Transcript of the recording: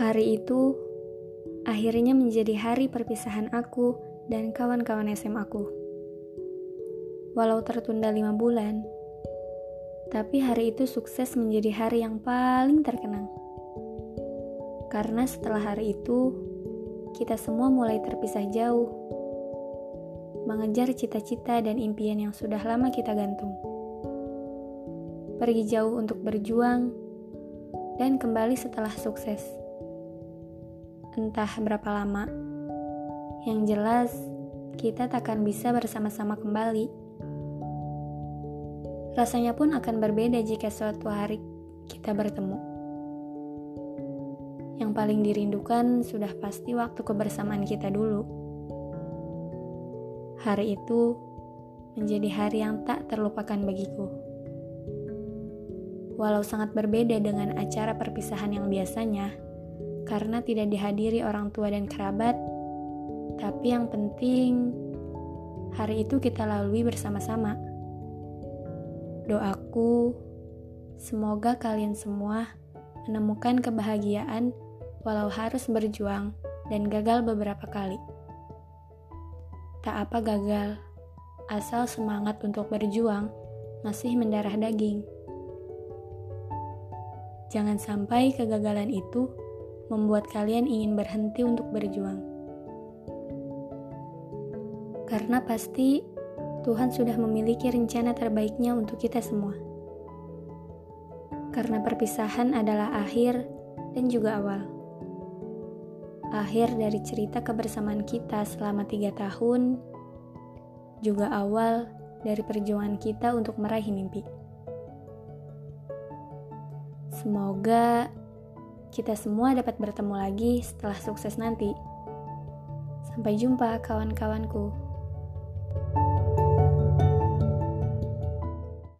Hari itu akhirnya menjadi hari perpisahan aku dan kawan-kawan SMA aku. Walau tertunda lima bulan, tapi hari itu sukses menjadi hari yang paling terkenang. Karena setelah hari itu, kita semua mulai terpisah jauh, mengejar cita-cita dan impian yang sudah lama kita gantung. Pergi jauh untuk berjuang, dan kembali setelah sukses. Entah berapa lama, yang jelas kita takkan bisa bersama-sama kembali. Rasanya pun akan berbeda jika suatu hari kita bertemu. Yang paling dirindukan sudah pasti waktu kebersamaan kita dulu. Hari itu menjadi hari yang tak terlupakan bagiku. Walau sangat berbeda dengan acara perpisahan yang biasanya, karena tidak dihadiri orang tua dan kerabat, tapi yang penting hari itu kita lalui bersama-sama. Doaku, semoga kalian semua menemukan kebahagiaan walau harus berjuang dan gagal beberapa kali. Tak apa gagal, asal semangat untuk berjuang masih mendarah daging. Jangan sampai kegagalan itu membuat kalian ingin berhenti untuk berjuang. Karena pasti Tuhan sudah memiliki rencana terbaiknya untuk kita semua. Karena perpisahan adalah akhir dan juga awal. Akhir dari cerita kebersamaan kita selama tiga tahun, juga awal dari perjuangan kita untuk meraih mimpi. Semoga kita semua dapat bertemu lagi setelah sukses nanti. Sampai jumpa, kawan-kawanku.